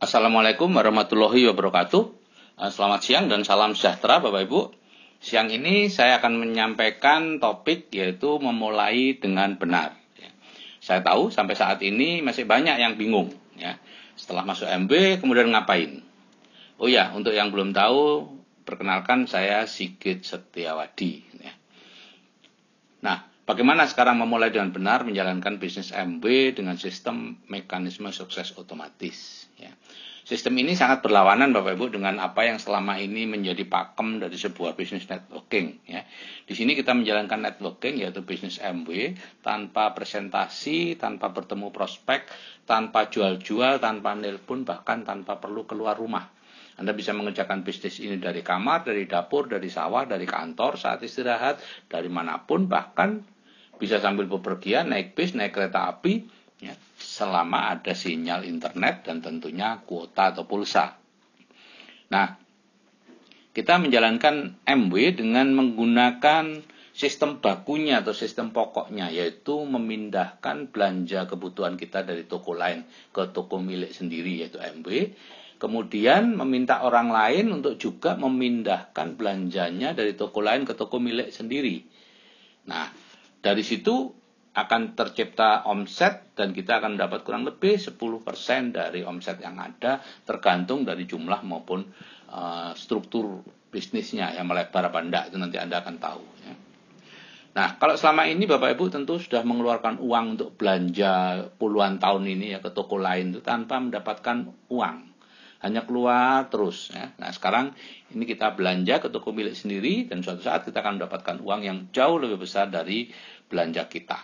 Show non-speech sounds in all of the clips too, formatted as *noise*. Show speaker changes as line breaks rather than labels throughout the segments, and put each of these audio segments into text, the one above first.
Assalamualaikum warahmatullahi wabarakatuh. Eh, selamat siang dan salam sejahtera Bapak Ibu. Siang ini saya akan menyampaikan topik yaitu memulai dengan benar. Ya. Saya tahu sampai saat ini masih banyak yang bingung. Ya. Setelah masuk MB kemudian ngapain? Oh ya, untuk yang belum tahu, perkenalkan saya Sigit Setiawadi. Ya. Bagaimana sekarang memulai dengan benar menjalankan bisnis MB dengan sistem mekanisme sukses otomatis? Ya. Sistem ini sangat berlawanan Bapak Ibu dengan apa yang selama ini menjadi pakem dari sebuah bisnis networking. Ya. Di sini kita menjalankan networking yaitu bisnis MW tanpa presentasi, tanpa bertemu prospek, tanpa jual-jual, tanpa nelpon, bahkan tanpa perlu keluar rumah. Anda bisa mengerjakan bisnis ini dari kamar, dari dapur, dari sawah, dari kantor, saat istirahat, dari mana pun, bahkan bisa sambil bepergian, naik bis, naik kereta api, ya, selama ada sinyal internet dan tentunya kuota atau pulsa. Nah, kita menjalankan MW dengan menggunakan sistem bakunya atau sistem pokoknya yaitu memindahkan belanja kebutuhan kita dari toko lain ke toko milik sendiri yaitu MW kemudian meminta orang lain untuk juga memindahkan belanjanya dari toko lain ke toko milik sendiri nah dari situ akan tercipta omset dan kita akan dapat kurang lebih 10% dari omset yang ada tergantung dari jumlah maupun uh, struktur bisnisnya yang melebar apa enggak itu nanti Anda akan tahu ya. Nah, kalau selama ini Bapak Ibu tentu sudah mengeluarkan uang untuk belanja puluhan tahun ini ya ke toko lain itu tanpa mendapatkan uang. Hanya keluar terus ya. Nah, sekarang ini kita belanja ke toko milik sendiri dan suatu saat kita akan mendapatkan uang yang jauh lebih besar dari belanja kita.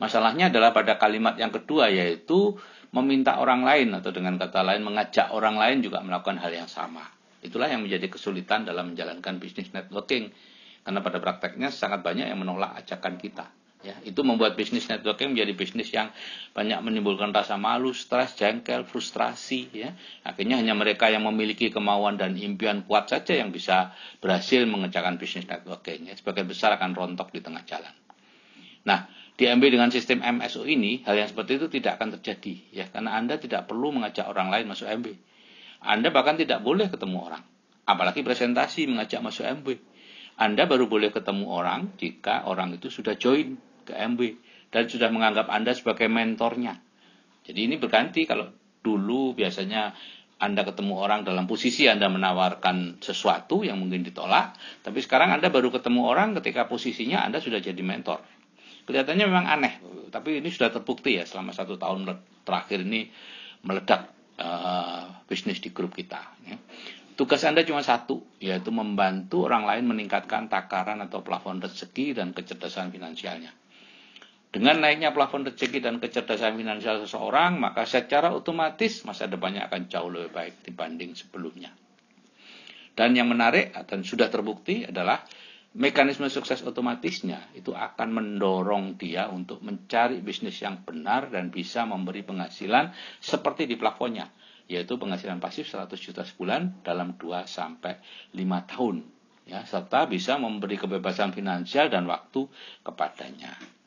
Masalahnya adalah pada kalimat yang kedua yaitu meminta orang lain atau dengan kata lain mengajak orang lain juga melakukan hal yang sama. Itulah yang menjadi kesulitan dalam menjalankan bisnis networking. Karena pada prakteknya sangat banyak yang menolak ajakan kita. Ya, itu membuat bisnis networking menjadi bisnis yang banyak menimbulkan rasa malu, stres, jengkel, frustrasi. Ya. Akhirnya hanya mereka yang memiliki kemauan dan impian kuat saja yang bisa berhasil mengerjakan bisnis networking. Ya. Sebagian besar akan rontok di tengah jalan. Nah, di MB dengan sistem MSO ini, hal yang seperti itu tidak akan terjadi. ya Karena Anda tidak perlu mengajak orang lain masuk MB. Anda bahkan tidak boleh ketemu orang. Apalagi presentasi mengajak masuk MB. Anda baru boleh ketemu orang jika orang itu sudah join ke MB. Dan sudah menganggap Anda sebagai mentornya. Jadi ini berganti kalau dulu biasanya anda ketemu orang dalam posisi Anda menawarkan sesuatu yang mungkin ditolak, tapi sekarang Anda baru ketemu orang ketika posisinya Anda sudah jadi mentor kelihatannya memang aneh tapi ini sudah terbukti ya selama satu tahun terakhir ini meledak uh, bisnis di grup kita ya. tugas anda cuma satu yaitu membantu orang lain meningkatkan takaran atau plafon rezeki dan kecerdasan finansialnya dengan naiknya plafon rezeki dan kecerdasan finansial seseorang, maka secara otomatis masa depannya akan jauh lebih baik dibanding sebelumnya. Dan yang menarik dan sudah terbukti adalah mekanisme sukses otomatisnya itu akan mendorong dia untuk mencari bisnis yang benar dan bisa memberi penghasilan seperti di plafonnya yaitu penghasilan pasif 100 juta sebulan dalam 2 sampai 5 tahun ya serta bisa memberi kebebasan finansial dan waktu kepadanya.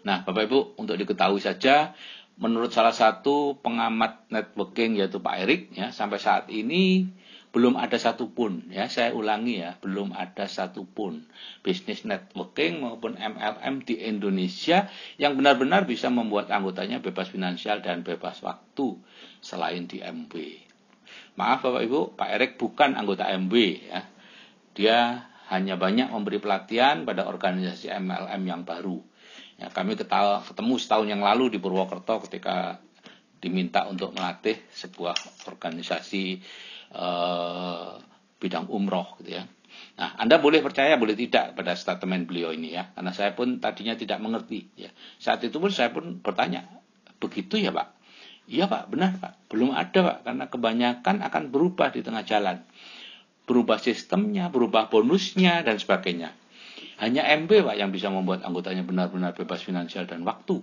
Nah, Bapak Ibu, untuk diketahui saja menurut salah satu pengamat networking yaitu Pak Erik ya sampai saat ini belum ada satupun ya saya ulangi ya belum ada satupun bisnis networking maupun MLM di Indonesia yang benar-benar bisa membuat anggotanya bebas finansial dan bebas waktu selain di MB maaf Bapak Ibu Pak Erik bukan anggota MB ya. Dia hanya banyak memberi pelatihan pada organisasi MLM yang baru ya, kami ketemu setahun yang lalu di Purwokerto ketika diminta untuk melatih sebuah organisasi uh, bidang umroh gitu ya. Nah, Anda boleh percaya, boleh tidak pada statement beliau ini ya, karena saya pun tadinya tidak mengerti ya. Saat itu pun saya pun bertanya, begitu ya Pak? Iya Pak, benar Pak. Belum ada Pak, karena kebanyakan akan berubah di tengah jalan. Berubah sistemnya, berubah bonusnya, dan sebagainya. Hanya MB Pak yang bisa membuat anggotanya benar-benar bebas finansial dan waktu.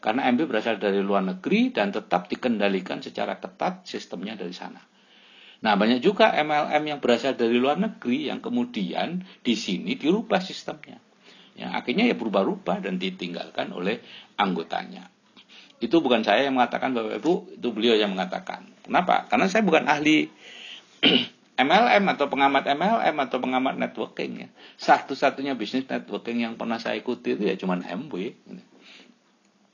Karena MB berasal dari luar negeri dan tetap dikendalikan secara ketat sistemnya dari sana. Nah, banyak juga MLM yang berasal dari luar negeri yang kemudian di sini dirubah sistemnya. Yang akhirnya ya berubah-ubah dan ditinggalkan oleh anggotanya. Itu bukan saya yang mengatakan Bapak Ibu, itu beliau yang mengatakan. Kenapa? Karena saya bukan ahli *clears throat* MLM atau pengamat MLM atau pengamat networking ya. Satu-satunya bisnis networking yang pernah saya ikuti itu ya cuma MW.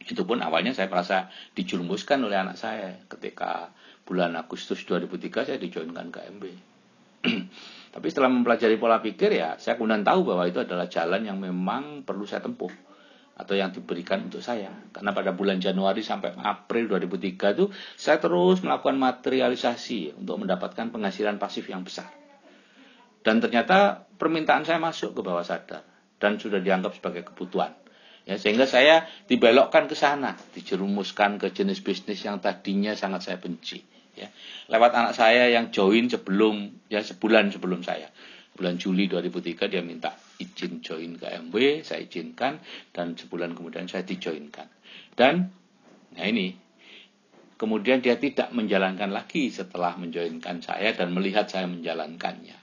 Itu pun awalnya saya merasa dijurumuskan oleh anak saya ketika bulan Agustus 2003 saya dijoinkan ke MB. *clears throat* Tapi setelah mempelajari pola pikir ya saya kemudian tahu bahwa itu adalah jalan yang memang perlu saya tempuh atau yang diberikan untuk saya. Karena pada bulan Januari sampai April 2003 itu saya terus melakukan materialisasi untuk mendapatkan penghasilan pasif yang besar. Dan ternyata permintaan saya masuk ke bawah sadar dan sudah dianggap sebagai kebutuhan. Ya, sehingga saya dibelokkan ke sana, dijerumuskan ke jenis bisnis yang tadinya sangat saya benci. Ya. Lewat anak saya yang join sebelum ya sebulan sebelum saya bulan Juli 2003 dia minta izin join ke MW, saya izinkan dan sebulan kemudian saya dijoinkan. Dan nah ini kemudian dia tidak menjalankan lagi setelah menjoinkan saya dan melihat saya menjalankannya.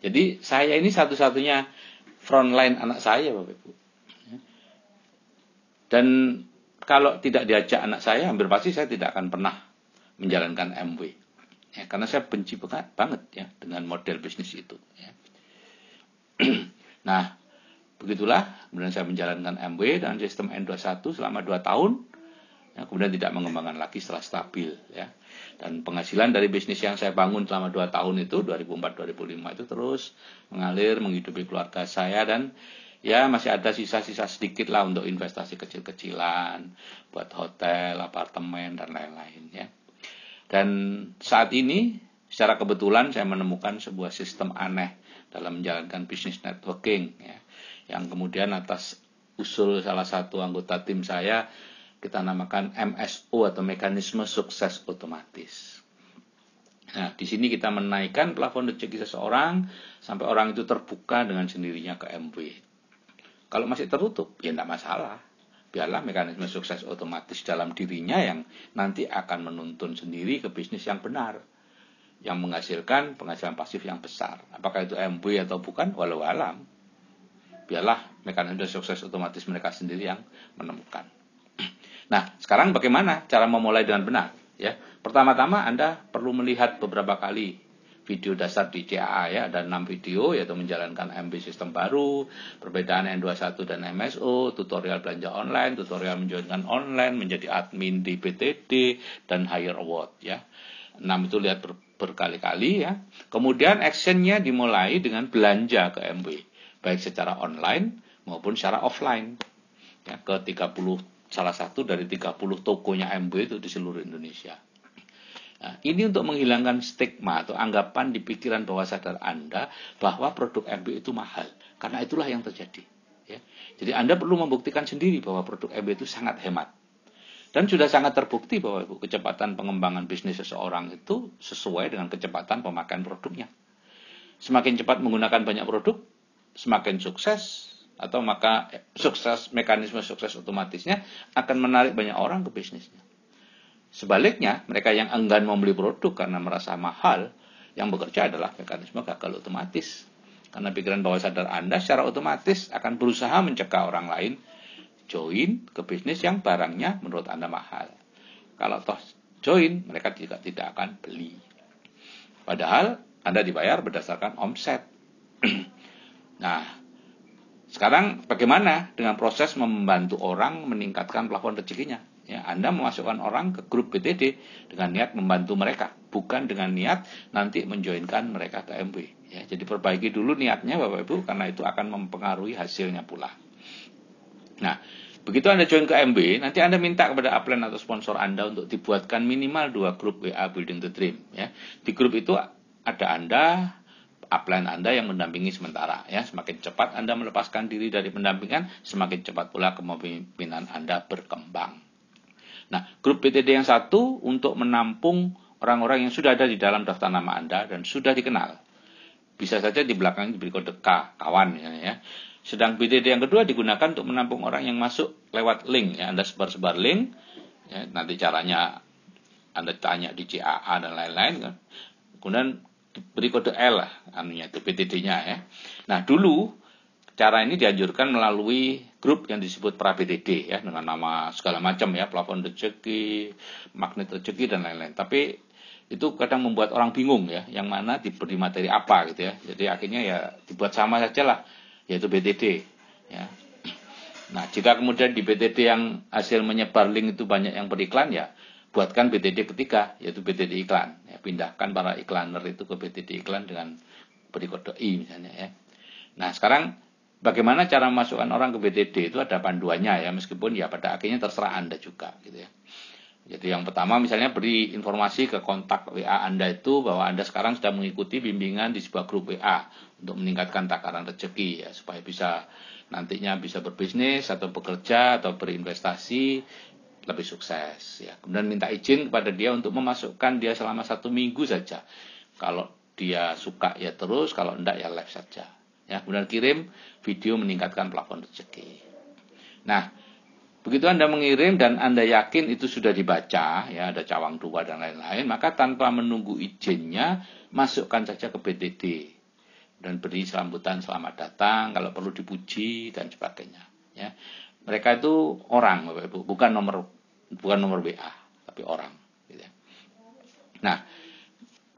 Jadi saya ini satu-satunya frontline anak saya Bapak Ibu. Dan kalau tidak diajak anak saya, hampir pasti saya tidak akan pernah menjalankan MW. Ya, karena saya benci banget ya dengan model bisnis itu. Ya. Nah, begitulah kemudian saya menjalankan MW dan sistem N21 selama 2 tahun. Ya, kemudian tidak mengembangkan lagi setelah stabil ya. Dan penghasilan dari bisnis yang saya bangun selama 2 tahun itu 2004-2005 itu terus mengalir menghidupi keluarga saya dan ya masih ada sisa-sisa sedikit lah untuk investasi kecil-kecilan buat hotel, apartemen dan lain-lain ya. Dan saat ini secara kebetulan saya menemukan sebuah sistem aneh dalam menjalankan bisnis networking ya. Yang kemudian atas usul salah satu anggota tim saya kita namakan MSO atau mekanisme sukses otomatis. Nah, di sini kita menaikkan plafon rezeki seseorang sampai orang itu terbuka dengan sendirinya ke MW. Kalau masih tertutup, ya tidak masalah. Biarlah mekanisme sukses otomatis dalam dirinya yang nanti akan menuntun sendiri ke bisnis yang benar yang menghasilkan penghasilan pasif yang besar. Apakah itu MW atau bukan, walau alam. Biarlah mekanisme sukses otomatis mereka sendiri yang menemukan. Nah, sekarang bagaimana cara memulai dengan benar? Ya, pertama-tama Anda perlu melihat beberapa kali video dasar di CAA ya, ada 6 video yaitu menjalankan MB sistem baru, perbedaan N21 dan MSO, tutorial belanja online, tutorial menjalankan online, menjadi admin di PTD dan hire award ya. 6 itu lihat berkali-kali ya. Kemudian actionnya dimulai dengan belanja ke MW, baik secara online maupun secara offline. Ya, ke 30 salah satu dari 30 tokonya MW itu di seluruh Indonesia. Nah, ini untuk menghilangkan stigma atau anggapan di pikiran bawah sadar Anda bahwa produk MB itu mahal. Karena itulah yang terjadi. Ya. Jadi Anda perlu membuktikan sendiri bahwa produk MB itu sangat hemat. Dan sudah sangat terbukti bahwa Ibu, kecepatan pengembangan bisnis seseorang itu sesuai dengan kecepatan pemakaian produknya. Semakin cepat menggunakan banyak produk, semakin sukses atau maka sukses mekanisme sukses otomatisnya akan menarik banyak orang ke bisnisnya. Sebaliknya, mereka yang enggan membeli produk karena merasa mahal, yang bekerja adalah mekanisme gagal otomatis. Karena pikiran bawah sadar Anda secara otomatis akan berusaha mencegah orang lain join ke bisnis yang barangnya menurut Anda mahal. Kalau toh join, mereka juga tidak akan beli. Padahal Anda dibayar berdasarkan omset. *clears throat* nah, sekarang bagaimana dengan proses membantu orang meningkatkan plafon rezekinya? Ya, Anda memasukkan orang ke grup BTD dengan niat membantu mereka, bukan dengan niat nanti menjoinkan mereka ke MW. Ya, jadi perbaiki dulu niatnya Bapak Ibu karena itu akan mempengaruhi hasilnya pula. Nah, begitu Anda join ke MB, nanti Anda minta kepada upline atau sponsor Anda untuk dibuatkan minimal dua grup WA Building the Dream. Ya. Di grup itu ada Anda, upline Anda yang mendampingi sementara. Ya. Semakin cepat Anda melepaskan diri dari pendampingan, semakin cepat pula kepemimpinan Anda berkembang. Nah, grup BTD yang satu untuk menampung orang-orang yang sudah ada di dalam daftar nama Anda dan sudah dikenal. Bisa saja di belakang diberi kode K, kawan ya. Sedang BDD yang kedua digunakan untuk menampung orang yang masuk lewat link. Ya, Anda sebar-sebar link. Ya, nanti caranya Anda tanya di CAA dan lain-lain. Kan. Kemudian beri kode L lah anunya itu PTD-nya ya. Nah dulu cara ini dianjurkan melalui grup yang disebut pra BTD ya dengan nama segala macam ya plafon rezeki, magnet rezeki dan lain-lain. Tapi itu kadang membuat orang bingung ya, yang mana diberi materi apa gitu ya. Jadi akhirnya ya dibuat sama saja lah, yaitu BTD ya. Nah, jika kemudian di BTD yang hasil menyebar link itu banyak yang beriklan ya, buatkan BTD ketiga yaitu BTD iklan. Ya, pindahkan para iklaner itu ke BTD iklan dengan beri kode I misalnya ya. Nah, sekarang bagaimana cara memasukkan orang ke BTD itu ada panduannya ya, meskipun ya pada akhirnya terserah Anda juga gitu ya. Jadi yang pertama misalnya beri informasi ke kontak WA Anda itu bahwa Anda sekarang sudah mengikuti bimbingan di sebuah grup WA untuk meningkatkan takaran rezeki ya supaya bisa nantinya bisa berbisnis atau bekerja atau berinvestasi lebih sukses ya. Kemudian minta izin kepada dia untuk memasukkan dia selama satu minggu saja. Kalau dia suka ya terus, kalau enggak ya live saja. Ya, kemudian kirim video meningkatkan plafon rezeki. Nah, begitu Anda mengirim dan Anda yakin itu sudah dibaca, ya ada cawang dua dan lain-lain, maka tanpa menunggu izinnya, masukkan saja ke BTD dan beri sambutan selamat datang, kalau perlu dipuji dan sebagainya. Ya, mereka itu orang, Bapak Ibu, bukan nomor bukan nomor WA, tapi orang. Gitu. Ya. Nah,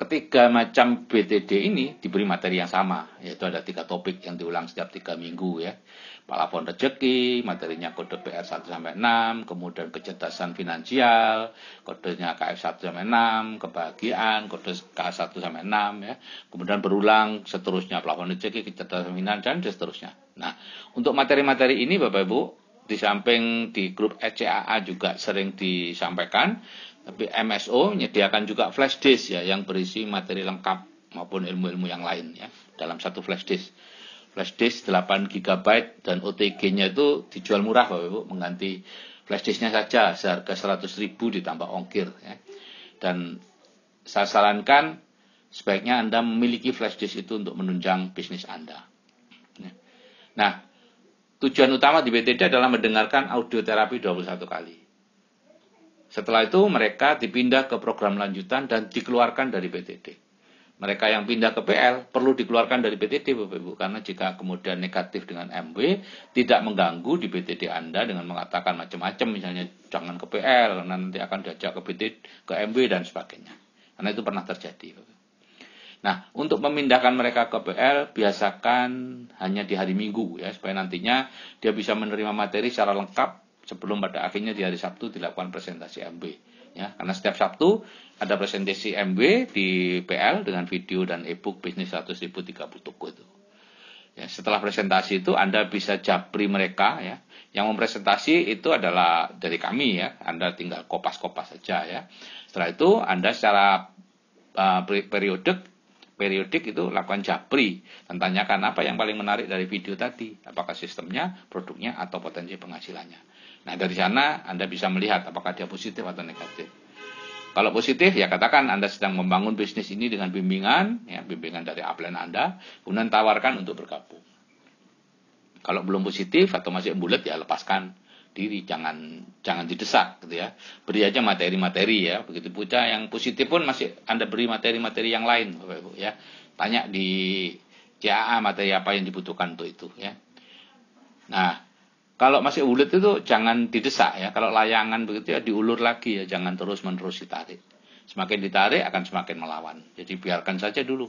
ketiga macam BTD ini diberi materi yang sama, yaitu ada tiga topik yang diulang setiap tiga minggu ya. Palapon rezeki, materinya kode PR 1 sampai 6, kemudian kecerdasan finansial, kodenya KF 1 sampai 6, kebahagiaan, kode K1 sampai 6 ya. Kemudian berulang seterusnya plafon rezeki, kecerdasan finansial dan seterusnya. Nah, untuk materi-materi ini Bapak Ibu di samping di grup ECAA juga sering disampaikan tapi MSO menyediakan juga flash disk ya yang berisi materi lengkap maupun ilmu-ilmu yang lain ya dalam satu flash disk. Flash disk 8 GB dan OTG-nya itu dijual murah Bapak Ibu mengganti flash disknya saja seharga 100 ribu ditambah ongkir ya. Dan saya sarankan sebaiknya Anda memiliki flash disk itu untuk menunjang bisnis Anda. Ya. Nah, tujuan utama di BTD adalah mendengarkan audio terapi 21 kali. Setelah itu mereka dipindah ke program lanjutan dan dikeluarkan dari PTD. Mereka yang pindah ke PL perlu dikeluarkan dari PTD Bapak Ibu karena jika kemudian negatif dengan MW tidak mengganggu di PTD Anda dengan mengatakan macam-macam misalnya jangan ke PL karena nanti akan diajak ke PTD ke MW dan sebagainya. Karena itu pernah terjadi. Nah, untuk memindahkan mereka ke PL biasakan hanya di hari Minggu ya supaya nantinya dia bisa menerima materi secara lengkap sebelum pada akhirnya di hari Sabtu dilakukan presentasi MB ya karena setiap Sabtu ada presentasi MB di PL dengan video dan e-book bisnis 100 ribu 30 toko itu. Ya setelah presentasi itu Anda bisa japri mereka ya. Yang mempresentasi itu adalah dari kami ya. Anda tinggal kopas-kopas saja ya. Setelah itu Anda secara uh, periodik periodik itu lakukan japri dan tanyakan apa yang paling menarik dari video tadi. Apakah sistemnya produknya atau potensi penghasilannya Nah dari sana Anda bisa melihat apakah dia positif atau negatif. Kalau positif ya katakan Anda sedang membangun bisnis ini dengan bimbingan, ya bimbingan dari upline Anda, kemudian tawarkan untuk bergabung. Kalau belum positif atau masih bulat ya lepaskan diri, jangan jangan didesak gitu ya. Beri aja materi-materi ya. Begitu pula yang positif pun masih Anda beri materi-materi yang lain Bapak Ibu ya. Tanya di CAA materi apa yang dibutuhkan untuk itu ya. Nah, kalau masih ulet itu jangan didesak ya. Kalau layangan begitu ya diulur lagi ya, jangan terus-menerus ditarik. Semakin ditarik akan semakin melawan. Jadi biarkan saja dulu.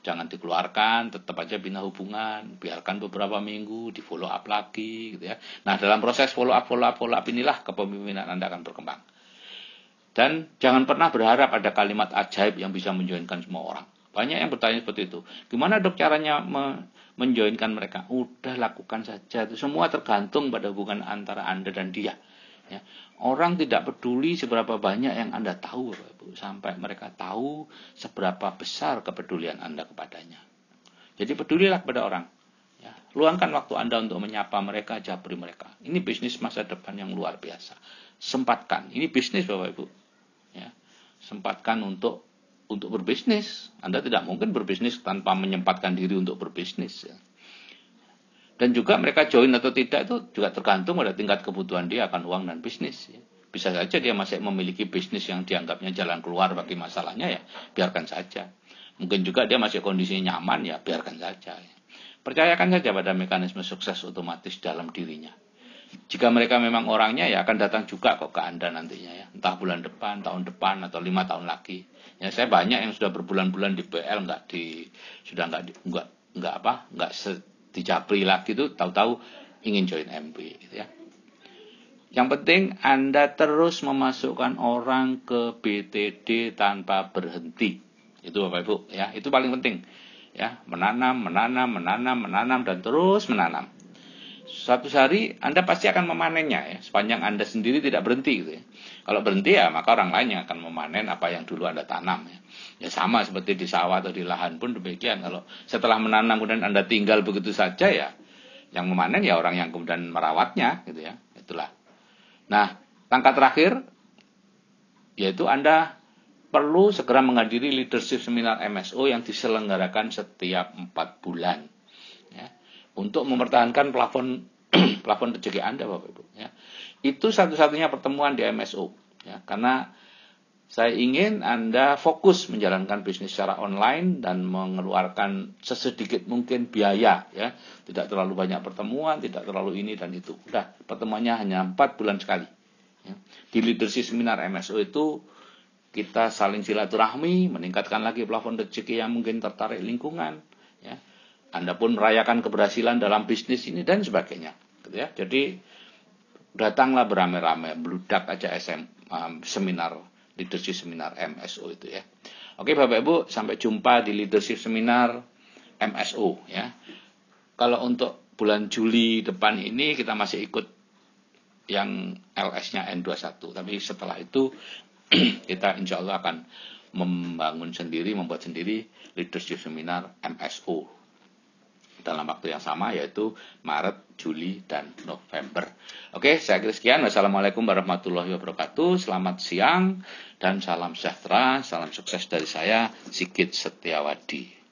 Jangan dikeluarkan, tetap aja bina hubungan, biarkan beberapa minggu, di follow up lagi gitu ya. Nah, dalam proses follow up follow up follow up inilah kepemimpinan Anda akan berkembang. Dan jangan pernah berharap ada kalimat ajaib yang bisa menjoinkan semua orang. Banyak yang bertanya seperti itu. Gimana dok caranya me menjoinkan mereka. Udah lakukan saja. Itu semua tergantung pada hubungan antara Anda dan dia. Ya. Orang tidak peduli seberapa banyak yang Anda tahu, Ibu, sampai mereka tahu seberapa besar kepedulian Anda kepadanya. Jadi pedulilah kepada orang. Ya. Luangkan waktu Anda untuk menyapa mereka, japri mereka. Ini bisnis masa depan yang luar biasa. Sempatkan. Ini bisnis Bapak Ibu. Ya. Sempatkan untuk untuk berbisnis. Anda tidak mungkin berbisnis tanpa menyempatkan diri untuk berbisnis. Ya. Dan juga mereka join atau tidak itu juga tergantung pada tingkat kebutuhan dia akan uang dan bisnis. Ya. Bisa saja dia masih memiliki bisnis yang dianggapnya jalan keluar bagi masalahnya ya biarkan saja. Mungkin juga dia masih kondisinya nyaman ya biarkan saja. Ya. Percayakan saja pada mekanisme sukses otomatis dalam dirinya. Jika mereka memang orangnya ya akan datang juga kok ke Anda nantinya ya. Entah bulan depan, tahun depan atau lima tahun lagi. Ya saya banyak yang sudah berbulan-bulan di PL nggak di sudah nggak nggak nggak apa nggak di Japri lagi tuh tahu-tahu ingin join MP gitu ya. Yang penting Anda terus memasukkan orang ke BTD tanpa berhenti. Itu Bapak Ibu ya, itu paling penting ya menanam menanam menanam menanam dan terus menanam suatu hari anda pasti akan memanennya ya. Sepanjang anda sendiri tidak berhenti gitu ya. Kalau berhenti ya maka orang lain yang akan memanen apa yang dulu anda tanam ya. Ya sama seperti di sawah atau di lahan pun demikian. Kalau setelah menanam kemudian anda tinggal begitu saja ya yang memanen ya orang yang kemudian merawatnya gitu ya. Itulah. Nah langkah terakhir yaitu anda perlu segera menghadiri leadership seminar MSO yang diselenggarakan setiap empat bulan untuk mempertahankan plafon *clears throat* plafon rezeki Anda Bapak Ibu ya. Itu satu-satunya pertemuan di MSO ya, karena saya ingin Anda fokus menjalankan bisnis secara online dan mengeluarkan sesedikit mungkin biaya ya. Tidak terlalu banyak pertemuan, tidak terlalu ini dan itu. Udah, pertemuannya hanya empat bulan sekali. Ya. Di leadership seminar MSO itu kita saling silaturahmi, meningkatkan lagi plafon rezeki yang mungkin tertarik lingkungan, ya. Anda pun merayakan keberhasilan dalam bisnis ini dan sebagainya, gitu ya. Jadi datanglah beramai-ramai, beludak aja SM um, seminar leadership seminar MSO itu ya. Oke Bapak Ibu, sampai jumpa di leadership seminar MSO ya. Kalau untuk bulan Juli depan ini kita masih ikut yang LS-nya N21, tapi setelah itu *clears throat* kita insya Allah akan membangun sendiri, membuat sendiri leadership seminar MSO dalam waktu yang sama yaitu Maret, Juli, dan November. Oke, saya kira sekian. Wassalamualaikum warahmatullahi wabarakatuh. Selamat siang dan salam sejahtera, salam sukses dari saya, Sigit Setiawadi.